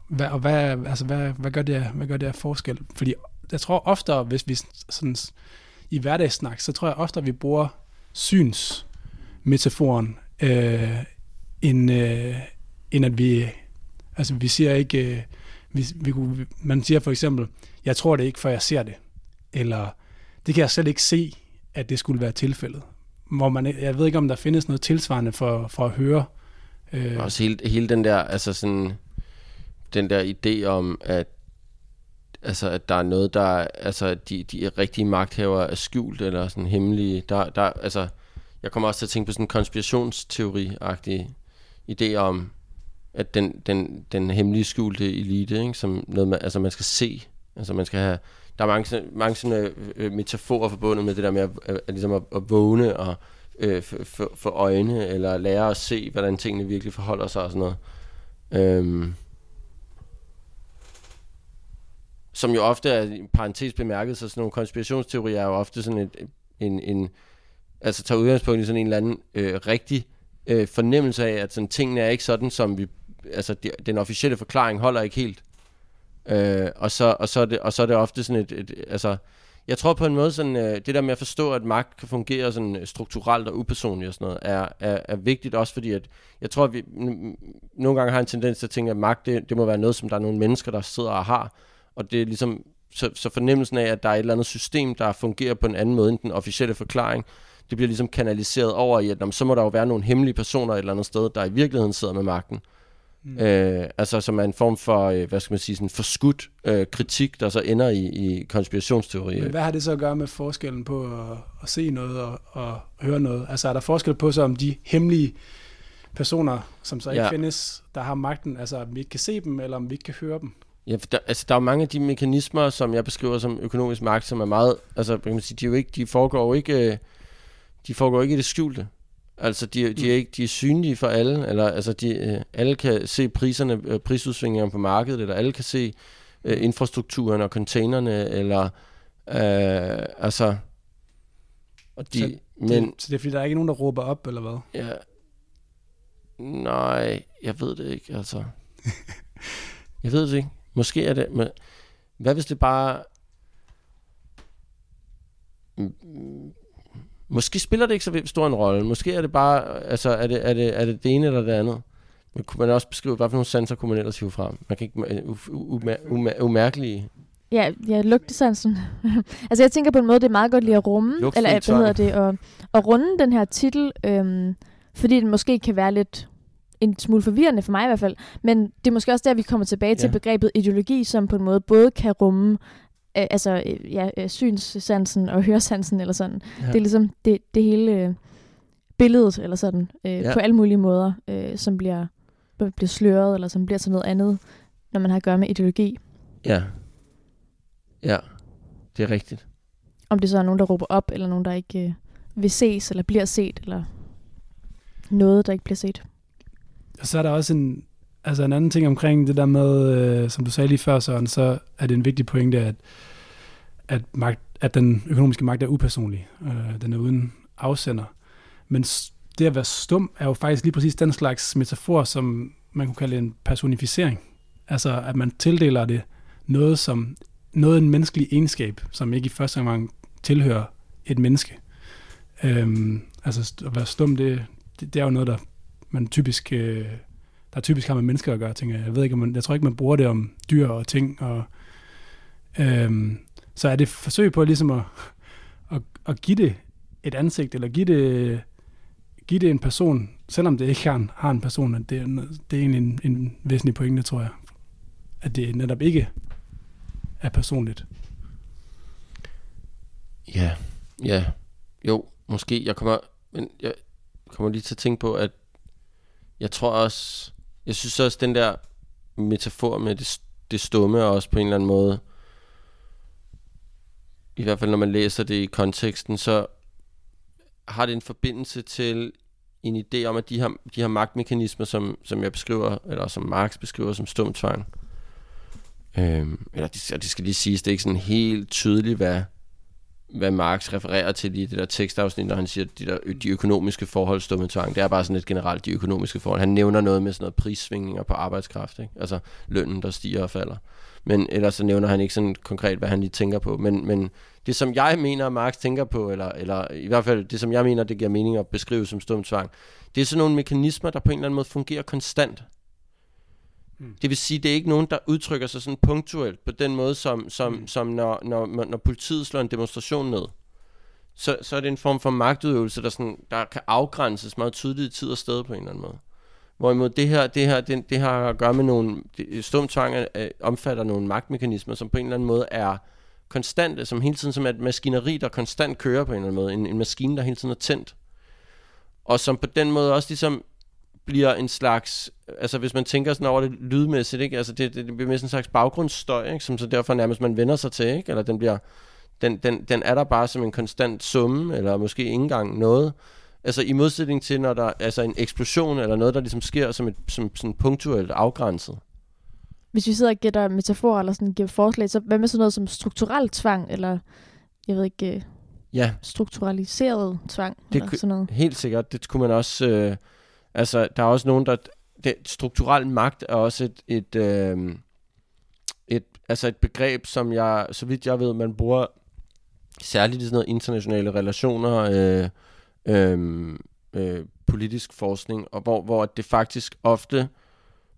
S4: Hvad, og hvad, altså, hvad, hvad, gør det, hvad gør det af forskel? Fordi jeg tror ofte, hvis vi sådan, i hverdagssnak, så tror jeg ofte, at vi bruger synsmetaforen øh, end, øh, end at vi, altså vi siger ikke, øh, vi, vi, kunne- man siger for eksempel, jeg tror det ikke, før jeg ser det, eller det kan jeg slet ikke se, at det skulle være tilfældet. Hvor man, jeg ved ikke, om der findes noget tilsvarende for, for at høre. Øh,
S3: Også hele, hele den der, altså sådan, den der idé om, at altså at der er noget, der er- altså at de, de rigtige magthavere er skjult eller sådan hemmelige. Der, der, altså, jeg kommer også til at tænke på sådan en konspirationsteori-agtig idé om, at den, den, den hemmelige skjulte elite, ikke, som noget, man, altså man skal se, altså man skal have, der er mange, mange sådan, øh, øh metaforer forbundet med det der med at, at, at, ligesom at, at vågne og øh, få øjne, eller lære at se, hvordan tingene virkelig forholder sig og sådan noget. Øhm, som jo ofte er i parentes bemærket, så sådan nogle konspirationsteorier er jo ofte sådan et, en, en altså tager udgangspunkt i sådan en eller anden øh, rigtig øh, fornemmelse af, at sådan, tingene er ikke sådan, som vi, altså de, den officielle forklaring holder ikke helt. Øh, og, så, og, så er det, og så er det ofte sådan et, et altså, jeg tror på en måde sådan, øh, det der med at forstå, at magt kan fungere sådan øh, strukturelt og upersonligt og sådan noget, er, er, er vigtigt også fordi, at jeg tror, at vi nogle gange har en tendens til at tænke, at magt, det, det må være noget, som der er nogle mennesker, der sidder og har, og det er ligesom, så, så fornemmelsen af, at der er et eller andet system, der fungerer på en anden måde end den officielle forklaring, det bliver ligesom kanaliseret over i, at jamen, så må der jo være nogle hemmelige personer et eller andet sted, der i virkeligheden sidder med magten. Mm. Øh, altså som er en form for, øh, hvad skal man sige, sådan forskudt øh, kritik, der så ender i, i konspirationsteori.
S4: Men hvad har det så at gøre med forskellen på at, at se noget og, og høre noget? Altså er der forskel på så om de hemmelige personer, som så ikke
S3: Ja.
S4: ja. findes, der har magten, altså om vi ikke kan se dem, eller om vi ikke kan høre dem?
S3: Ja, for der, altså, der er jo mange af de mekanismer, som jeg beskriver som økonomisk magt, som er meget, altså, kan man sige, de, er jo ikke, de foregår jo ikke, øh, de foregår ikke i det skjulte. Altså, de, de, er ikke, de er synlige for alle, eller altså, de, øh, alle kan se priserne, øh, prisudsvingerne på markedet, eller alle kan se øh, infrastrukturen og containerne, eller, øh, altså, og de,
S4: Så
S3: men,
S4: det, så det er fordi, der er ikke nogen, der råber op, eller hvad?
S3: ja, nej, jeg ved det ikke, altså. Jeg ved det ikke. Måske er det... Men, hvad hvis det bare... Måske spiller det ikke så stor en rolle. Måske er det bare... Altså, er det er det, er det, det ene eller det andet? Men kunne man også beskrive, hvad for nogle sanser kunne man ellers hive frem? Man kan ikke... Umærkelige...
S2: Ja, ja lugtesansen. altså jeg tænker på en måde, det er meget godt lige at rumme, eller hvad hedder det, at, at runde den her titel, øhm, fordi den måske kan være lidt en smule forvirrende for mig i hvert fald, men det er måske også der, vi kommer tilbage til
S3: Ja.
S2: begrebet ideologi, som på en måde både kan rumme øh, altså øh, ja, øh, synssansen og høresansen eller sådan.
S3: Ja.
S2: Det er ligesom det, det hele øh, billedet eller sådan, øh,
S3: Ja.
S2: på alle mulige måder, øh, som bliver, bliver sløret eller som bliver til noget andet, når man har at gøre med ideologi.
S3: Ja. Ja. Det er rigtigt.
S2: Om det så er nogen, der råber op, eller nogen, der ikke øh, vil ses, eller bliver set, eller noget, der ikke bliver set.
S4: Og så er der også en, altså en anden ting omkring det der med, øh, som du sagde lige før, Søren, så er det en vigtig pointe, at, at, magt, at den økonomiske magt er upersonlig. Øh, den er uden afsender. Men det at være stum er jo faktisk lige præcis den slags metafor, som man kunne kalde en personificering. Altså at man tildeler det noget som noget en menneskelig egenskab, som ikke i første omgang tilhører et menneske. Øhm, altså at være stum, det, det, det er jo noget, der man typisk, øh, der typisk har med mennesker at gøre, tænker jeg. Jeg, ved ikke, om man, jeg tror ikke, man bruger det om dyr og ting. Og, øh, så er det et forsøg på ligesom at, at, at give det et ansigt, eller give det, give det en person, selvom det ikke har en, har en person, at det, er, det er egentlig en, en væsentlig pointe, tror jeg. At det netop ikke er personligt.
S3: Ja, ja. Jo, måske. Jeg kommer, men jeg kommer lige til at tænke på, at jeg tror også, jeg synes også, den der metafor med det, det stumme er også på en eller anden måde, i hvert fald når man læser det i konteksten, så har det en forbindelse til en idé om, at de her, de her magtmekanismer, som, som jeg beskriver, eller som Marx beskriver som stumtvang, øhm, eller det, det skal lige siges, det er ikke sådan helt tydeligt, hvad hvad Marx refererer til i det der tekstafsnit, når han siger, at de, der, de økonomiske forhold står med tvang. Det er bare sådan lidt generelt de økonomiske forhold. Han nævner noget med sådan noget prissvingninger på arbejdskraft, ikke? altså lønnen, der stiger og falder. Men ellers så nævner han ikke sådan konkret, hvad han lige tænker på. Men, men det, som jeg mener, Marx tænker på, eller, eller i hvert fald det, som jeg mener, det giver mening at beskrive som stum tvang, det er sådan nogle mekanismer, der på en eller anden måde fungerer konstant. Mm. Det vil sige, det er ikke nogen, der udtrykker sig sådan punktuelt på den måde, som, som, mm. som når, når, når politiet slår en demonstration ned. Så, så er det en form for magtudøvelse, der, sådan, der kan afgrænses meget tydeligt i tid og sted på en eller anden måde. Hvorimod det her, det her, det, det har at gøre med nogle, stum tvang øh, omfatter nogle magtmekanismer, som på en eller anden måde er konstante, som hele tiden som et maskineri, der konstant kører på en eller anden måde. En, en maskine, der hele tiden er tændt. Og som på den måde også ligesom bliver en slags, altså hvis man tænker sådan over det lydmæssigt, ikke? Altså det, det, det bliver mere sådan en slags baggrundsstøj, ikke? som så derfor nærmest man vender sig til, ikke? eller den bliver, den, den, den er der bare som en konstant summe, eller måske ikke engang noget. Altså i modsætning til, når der er altså en eksplosion, eller noget, der ligesom sker som et som, sådan punktuelt afgrænset.
S2: Hvis vi sidder og gætter metaforer, eller sådan giver forslag, så hvad med sådan noget som strukturel tvang, eller jeg ved ikke, øh,
S3: ja.
S2: strukturaliseret tvang, det eller sådan noget?
S3: Helt sikkert, det kunne man også... Øh, Altså, der er også nogen, der... Det, strukturel magt er også et, et, øh, et, altså et begreb, som jeg, så vidt jeg ved, man bruger særligt i sådan noget internationale relationer, øh, øh, øh, politisk forskning, og hvor, hvor det faktisk ofte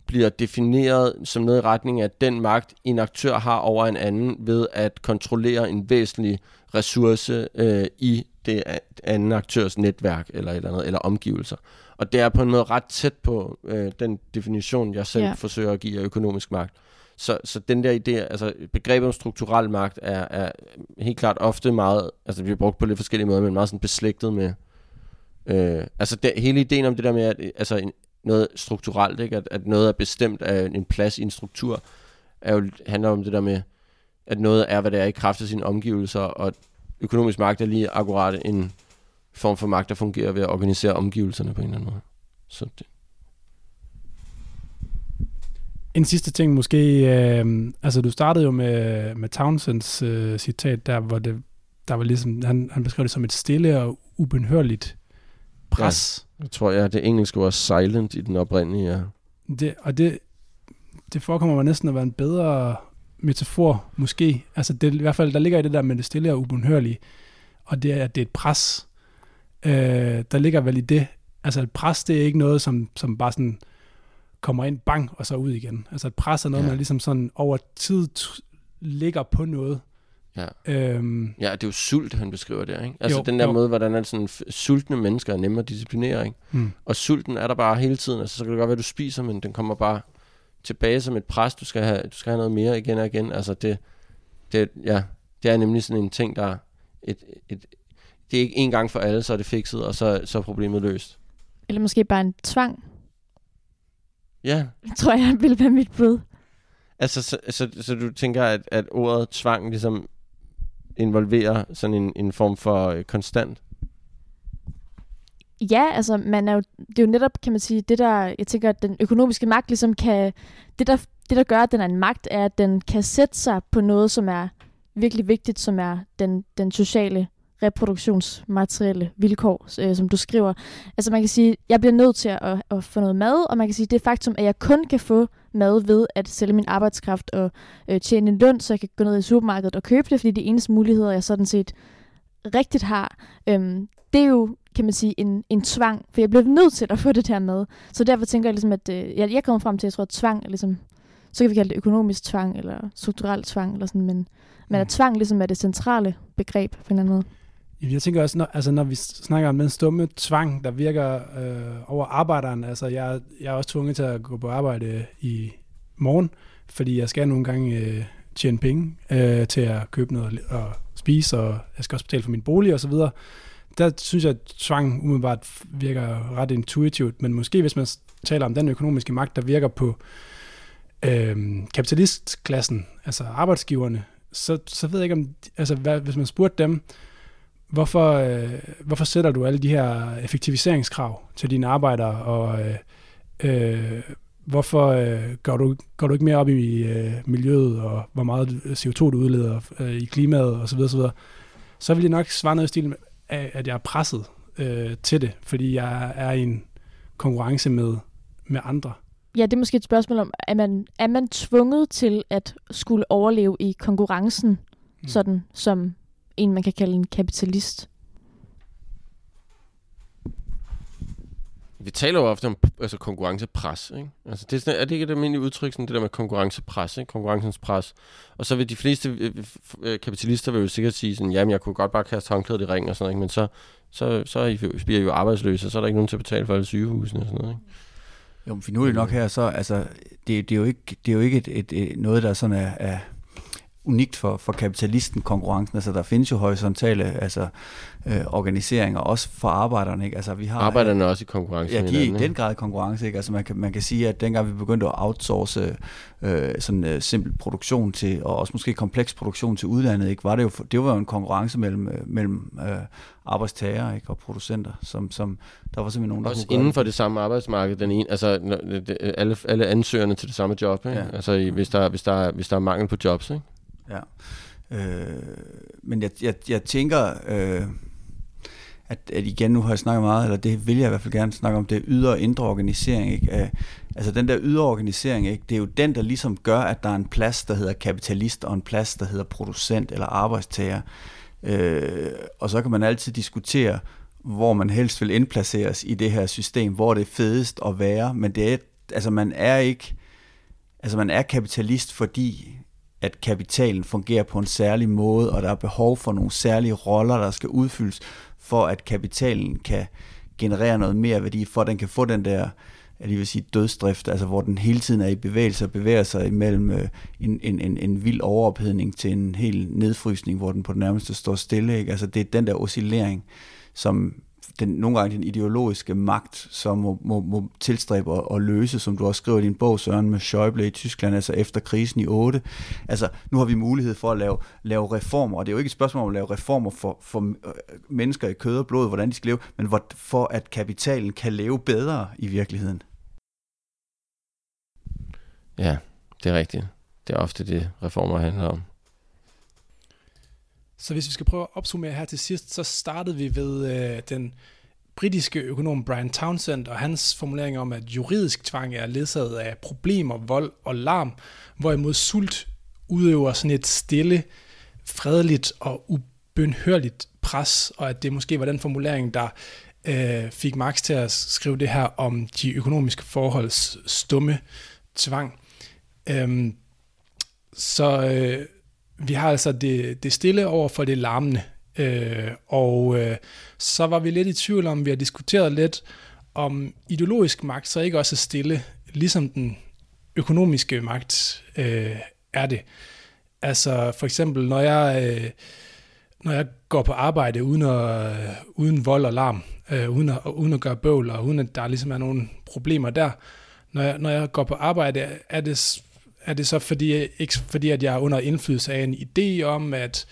S3: bliver defineret som noget i retning af, at den magt, en aktør har over en anden, ved at kontrollere en væsentlig ressource øh, i det anden aktørs netværk eller et eller andet, eller omgivelser. Og det er på en måde ret tæt på øh, den definition, jeg selv ja. forsøger at give af økonomisk magt. Så, så den der idé, altså begrebet om strukturel magt er, er helt klart ofte meget, altså det bliver brugt på lidt forskellige måder, men meget sådan beslægtet med, øh, altså det, hele ideen om det der med, at altså en, noget strukturelt, ikke? At, at noget er bestemt af en plads i en struktur, er jo, handler om det der med, at noget er, hvad det er i kraft af sine omgivelser, og økonomisk magt er lige akkurat en form for magt, der fungerer ved at organisere omgivelserne på en eller anden måde. Så det.
S4: En sidste ting måske, øh, altså du startede jo med, med Townsends øh, citat der, hvor det, der var ligesom, han, han beskrev det som et stille og ubenhørligt pres.
S3: Ja, jeg tror, ja, det engelske var silent i den oprindelige, ja.
S4: Det, og det, det forekommer mig næsten at være en bedre metafor, måske. Altså det, i hvert fald, der ligger i det der med det stille og ubenhørlige, og det er, at det er et pres. Øh, der ligger vel i det, altså et pres, det er ikke noget, som, som bare sådan kommer ind, bang, og så ud igen. Altså et pres er noget, ja. man ligesom sådan over tid ligger på noget.
S3: Ja. Øhm, ja, det er jo sult, han beskriver der, ikke? Altså jo, den der jo. måde, hvordan er sådan sultne mennesker er nemme at disciplinere, ikke? Mm. Og sulten er der bare hele tiden. Altså, så kan det godt være, du spiser, men den kommer bare tilbage som et pres. Du skal have, du skal have noget mere igen og igen. Altså det, det, ja, det er nemlig sådan en ting, der et, et, det er ikke en gang for alle, så er det fikset, og så, så er problemet løst.
S2: Eller måske bare en tvang.
S3: Ja.
S2: Det tror jeg vil være mit bud.
S3: Altså, så, så, så du tænker, at, at ordet tvang ligesom involverer sådan en, en form for øh, konstant?
S2: Ja, altså man er jo, det er jo netop, kan man sige, det der, jeg tænker, at den økonomiske magt ligesom kan, det der, det der gør, at den er en magt, er, at den kan sætte sig på noget, som er virkelig vigtigt, som er den, den sociale reproduktionsmaterielle vilkår, øh, som du skriver. Altså man kan sige, jeg bliver nødt til at, at få noget mad, og man kan sige, det faktum, at jeg kun kan få mad ved at sælge min arbejdskraft og øh, tjene en løn, så jeg kan gå ned i supermarkedet og købe det, fordi det er eneste muligheder, jeg sådan set rigtigt har. Øhm, det er jo, kan man sige, en, en tvang, for jeg bliver nødt til at få det der med. Så derfor tænker jeg ligesom, at øh, jeg, jeg kommer frem til, at jeg tror, at tvang er ligesom, så kan vi kalde det økonomisk tvang, eller strukturel tvang, eller sådan, men, men at mm. tvang ligesom er det centrale begreb på en eller anden måde.
S4: Jeg tænker også, når, altså når vi snakker om den stumme tvang, der virker øh, over arbejderen, altså jeg, jeg er også tvunget til at gå på arbejde i morgen, fordi jeg skal nogle gange øh, tjene penge øh, til at købe noget og spise, og jeg skal også betale for min bolig og så videre. Der synes jeg, at tvang umiddelbart virker ret intuitivt, men måske hvis man taler om den økonomiske magt, der virker på øh, kapitalistklassen, altså arbejdsgiverne, så, så ved jeg ikke om, altså hvad, hvis man spurgte dem, hvorfor, øh, hvorfor sætter du alle de her effektiviseringskrav til dine arbejdere, og øh, øh, hvorfor øh, går, du, går du ikke mere op i øh, miljøet, og hvor meget CO2 du udleder øh, i klimaet osv. osv., så vil jeg nok svare noget i stil af, at jeg er presset øh, til det, fordi jeg er i en konkurrence med, med andre.
S2: Ja, det er måske et spørgsmål om, er man, er man tvunget til at skulle overleve i konkurrencen, mm. sådan som en, man kan kalde en kapitalist?
S3: Vi taler jo ofte om altså, konkurrencepres. Ikke? Altså, det er, sådan, er det ikke et almindeligt udtryk, sådan det der med konkurrencepres, ikke? konkurrencens pres? Og så vil de fleste øh, øh, kapitalister vil jo sikkert sige sådan, jamen jeg kunne godt bare kaste håndklædet i ringen og sådan noget, ikke? men så, så, så I, bliver I jo arbejdsløse, og så er der ikke nogen til at betale for alle sygehusene og sådan noget. Ikke?
S5: Jo, men finurligt nok her, så altså, det, det, er jo ikke, det er jo ikke et, et, et, noget, der sådan er, er unikt for, for kapitalisten konkurrencen. Altså, der findes jo horisontale altså, øh, organiseringer, også for arbejderne. Ikke? Altså, vi har,
S3: arbejderne er også i konkurrence
S5: Ja, de er i den grad i konkurrence. Ikke? Altså, man, kan, man kan sige, at dengang vi begyndte at outsource øh, sådan øh, simpel produktion til, og også måske kompleks produktion til udlandet, ikke? Var det, jo, det var jo en konkurrence mellem, øh, mellem øh, arbejdstagere ikke? og producenter, som, som der var simpelthen nogen, der
S3: Også inden for det. det samme arbejdsmarked, den ene, altså alle, alle ansøgerne til det samme job, ikke? Ja. altså hvis der, hvis, der, hvis der er mangel på jobs, ikke?
S5: Ja. Øh, men jeg, jeg, jeg tænker, øh, at, at igen, nu har jeg snakket meget, eller det vil jeg i hvert fald gerne snakke om, det ydre og indre organisering. Ikke? Øh, altså den der ydre organisering, ikke? det er jo den, der ligesom gør, at der er en plads, der hedder kapitalist, og en plads, der hedder producent eller arbejdstager. Øh, og så kan man altid diskutere, hvor man helst vil indplaceres i det her system, hvor det er fedest at være, men det er, altså man er ikke, altså man er kapitalist, fordi at kapitalen fungerer på en særlig måde, og der er behov for nogle særlige roller, der skal udfyldes, for at kapitalen kan generere noget mere værdi, for at den kan få den der jeg vil sige dødsdrift, altså hvor den hele tiden er i bevægelse og bevæger sig imellem øh, en, en, en, en vild overophedning til en helt nedfrysning, hvor den på det nærmeste står stille. Ikke? Altså det er den der oscillering, som den, nogle gange den ideologiske magt, som må, må, må tilstræbe at, at løse, som du også skriver i din bog, Søren, med Schäuble i Tyskland, altså efter krisen i 8. Altså, nu har vi mulighed for at lave, lave reformer, og det er jo ikke et spørgsmål om at lave reformer for, for øh, mennesker i kød og blod, hvordan de skal leve, men for at kapitalen kan leve bedre i virkeligheden.
S3: Ja, det er rigtigt. Det er ofte det, reformer handler om.
S4: Så hvis vi skal prøve at opsummere her til sidst, så startede vi ved øh, den britiske økonom Brian Townsend og hans formulering om, at juridisk tvang er ledsaget af problemer, vold og larm, hvorimod sult udøver sådan et stille, fredeligt og ubønhørligt pres, og at det måske var den formulering, der øh, fik Marx til at skrive det her om de økonomiske forholds stumme tvang. Øhm, så øh, vi har altså det, det stille over for det larmende. Øh, og øh, så var vi lidt i tvivl om, vi har diskuteret lidt, om ideologisk magt så ikke også er stille, ligesom den økonomiske magt øh, er det. Altså for eksempel, når jeg, øh, når jeg går på arbejde uden, at, øh, uden vold og larm, øh, uden, at, uden at gøre bøvl, og uden at der ligesom er nogle problemer der, når jeg, når jeg går på arbejde, er det er det så fordi, ikke fordi, at jeg er under indflydelse af en idé om, at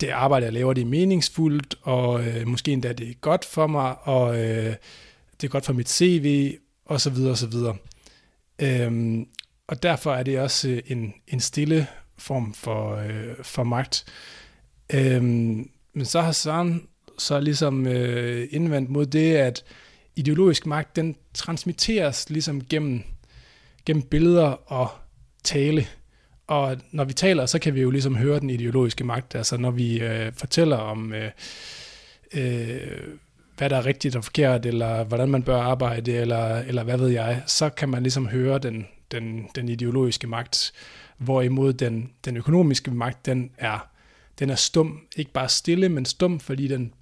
S4: det arbejde, jeg laver, det er meningsfuldt, og øh, måske endda det er godt for mig, og øh, det er godt for mit CV, og så videre, og så videre. Øhm, og derfor er det også øh, en, en stille form for, øh, for magt. Øhm, men så har Søren så ligesom øh, indvendt mod det, at ideologisk magt, den transmitteres ligesom gennem, gennem billeder og tale. Og når vi taler, så kan vi jo ligesom høre den ideologiske magt. Altså når vi øh, fortæller om, øh, øh, hvad der er rigtigt og forkert, eller hvordan man bør arbejde, eller, eller hvad ved jeg, så kan man ligesom høre den, den, den ideologiske magt. Hvorimod den, den økonomiske magt, den er, den er stum. Ikke bare stille, men stum, fordi den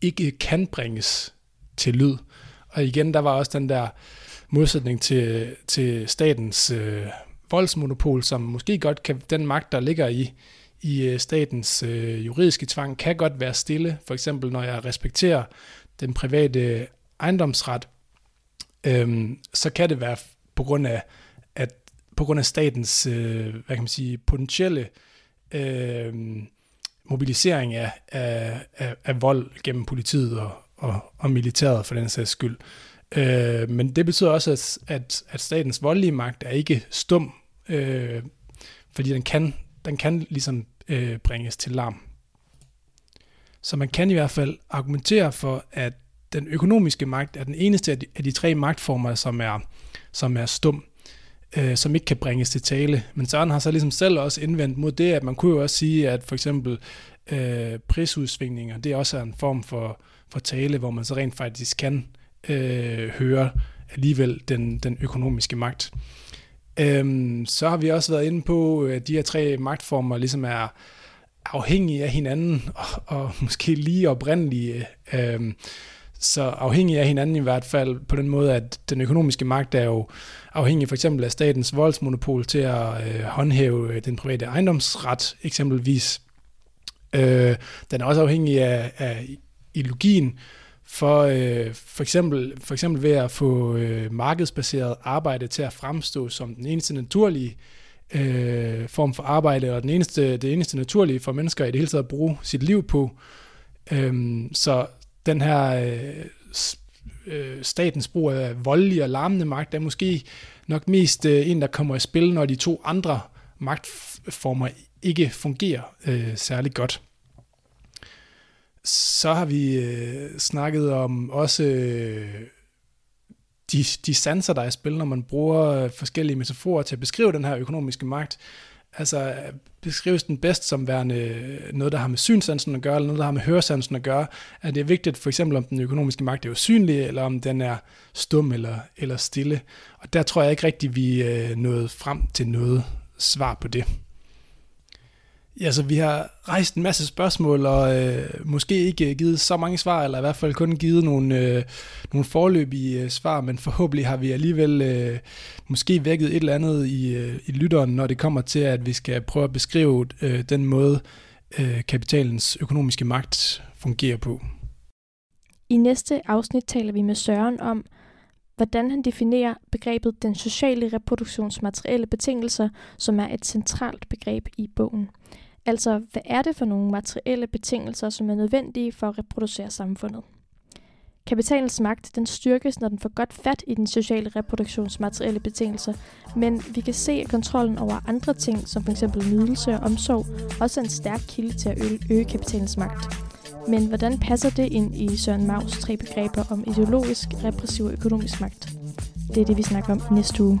S4: ikke kan bringes til lyd. Og igen, der var også den der modsætning til, til statens øh, voldsmonopol, som måske godt kan, den magt, der ligger i, i øh, statens øh, juridiske tvang, kan godt være stille. For eksempel, når jeg respekterer den private ejendomsret, øhm, så kan det være på grund af, at på grund af statens, øh, hvad kan man sige, potentielle øh, mobilisering af, af, af, af vold gennem politiet og, og, og militæret for den sags skyld. Øh, men det betyder også, at, at, at statens voldelige magt er ikke stum øh, fordi den kan, den kan ligesom øh, bringes til larm. Så man kan i hvert fald argumentere for, at den økonomiske magt er den eneste af de, af de tre magtformer, som er, som er stum, øh, som ikke kan bringes til tale. Men Søren har så ligesom selv også indvendt mod det, at man kunne jo også sige, at for eksempel øh, prisudsvingninger, det er også en form for, for tale, hvor man så rent faktisk kan øh, høre alligevel den, den økonomiske magt. Øhm, så har vi også været inde på, øh, at de her tre magtformer ligesom er afhængige af hinanden, og, og måske lige oprindelige. Øhm, så afhængige af hinanden i hvert fald på den måde, at den økonomiske magt er jo afhængig for eksempel af statens voldsmonopol til at øh, håndhæve øh, den private ejendomsret eksempelvis. Øh, den er også afhængig af, af ideologien, for, øh, for, eksempel, for eksempel ved at få øh, markedsbaseret arbejde til at fremstå som den eneste naturlige øh, form for arbejde, og den eneste, det eneste naturlige for mennesker i det hele taget at bruge sit liv på. Øh, så den her øh, øh, statens brug af voldelig og larmende magt er måske nok mest øh, en, der kommer i spil, når de to andre magtformer ikke fungerer øh, særlig godt. Så har vi øh, snakket om også øh, de, de sanser, der er i spil, når man bruger øh, forskellige metaforer til at beskrive den her økonomiske magt. Altså øh, beskrives den bedst som værende øh, noget, der har med synsansen at gøre, eller noget, der har med høresansen at gøre. Er det vigtigt for eksempel, om den økonomiske magt er usynlig, eller om den er stum eller, eller stille. Og der tror jeg ikke rigtigt, vi øh, nåede frem til noget svar på det. Ja, så vi har rejst en masse spørgsmål, og øh, måske ikke givet så mange svar, eller i hvert fald kun givet nogle, øh, nogle forløbige øh, svar, men forhåbentlig har vi alligevel øh, måske vækket et eller andet i, øh, i lytteren, når det kommer til, at vi skal prøve at beskrive øh, den måde, øh, kapitalens økonomiske magt fungerer på.
S6: I næste afsnit taler vi med Søren om, hvordan han definerer begrebet den sociale reproduktionsmaterielle betingelser, som er et centralt begreb i bogen. Altså, hvad er det for nogle materielle betingelser, som er nødvendige for at reproducere samfundet? Kapitalens magt den styrkes, når den får godt fat i den sociale reproduktionsmaterielle betingelser, men vi kan se, at kontrollen over andre ting, som f.eks. nydelse og omsorg, også er en stærk kilde til at øge, kapitalens magt. Men hvordan passer det ind i Søren Maus tre begreber om ideologisk, repressiv og økonomisk magt? Det er det, vi snakker om næste uge.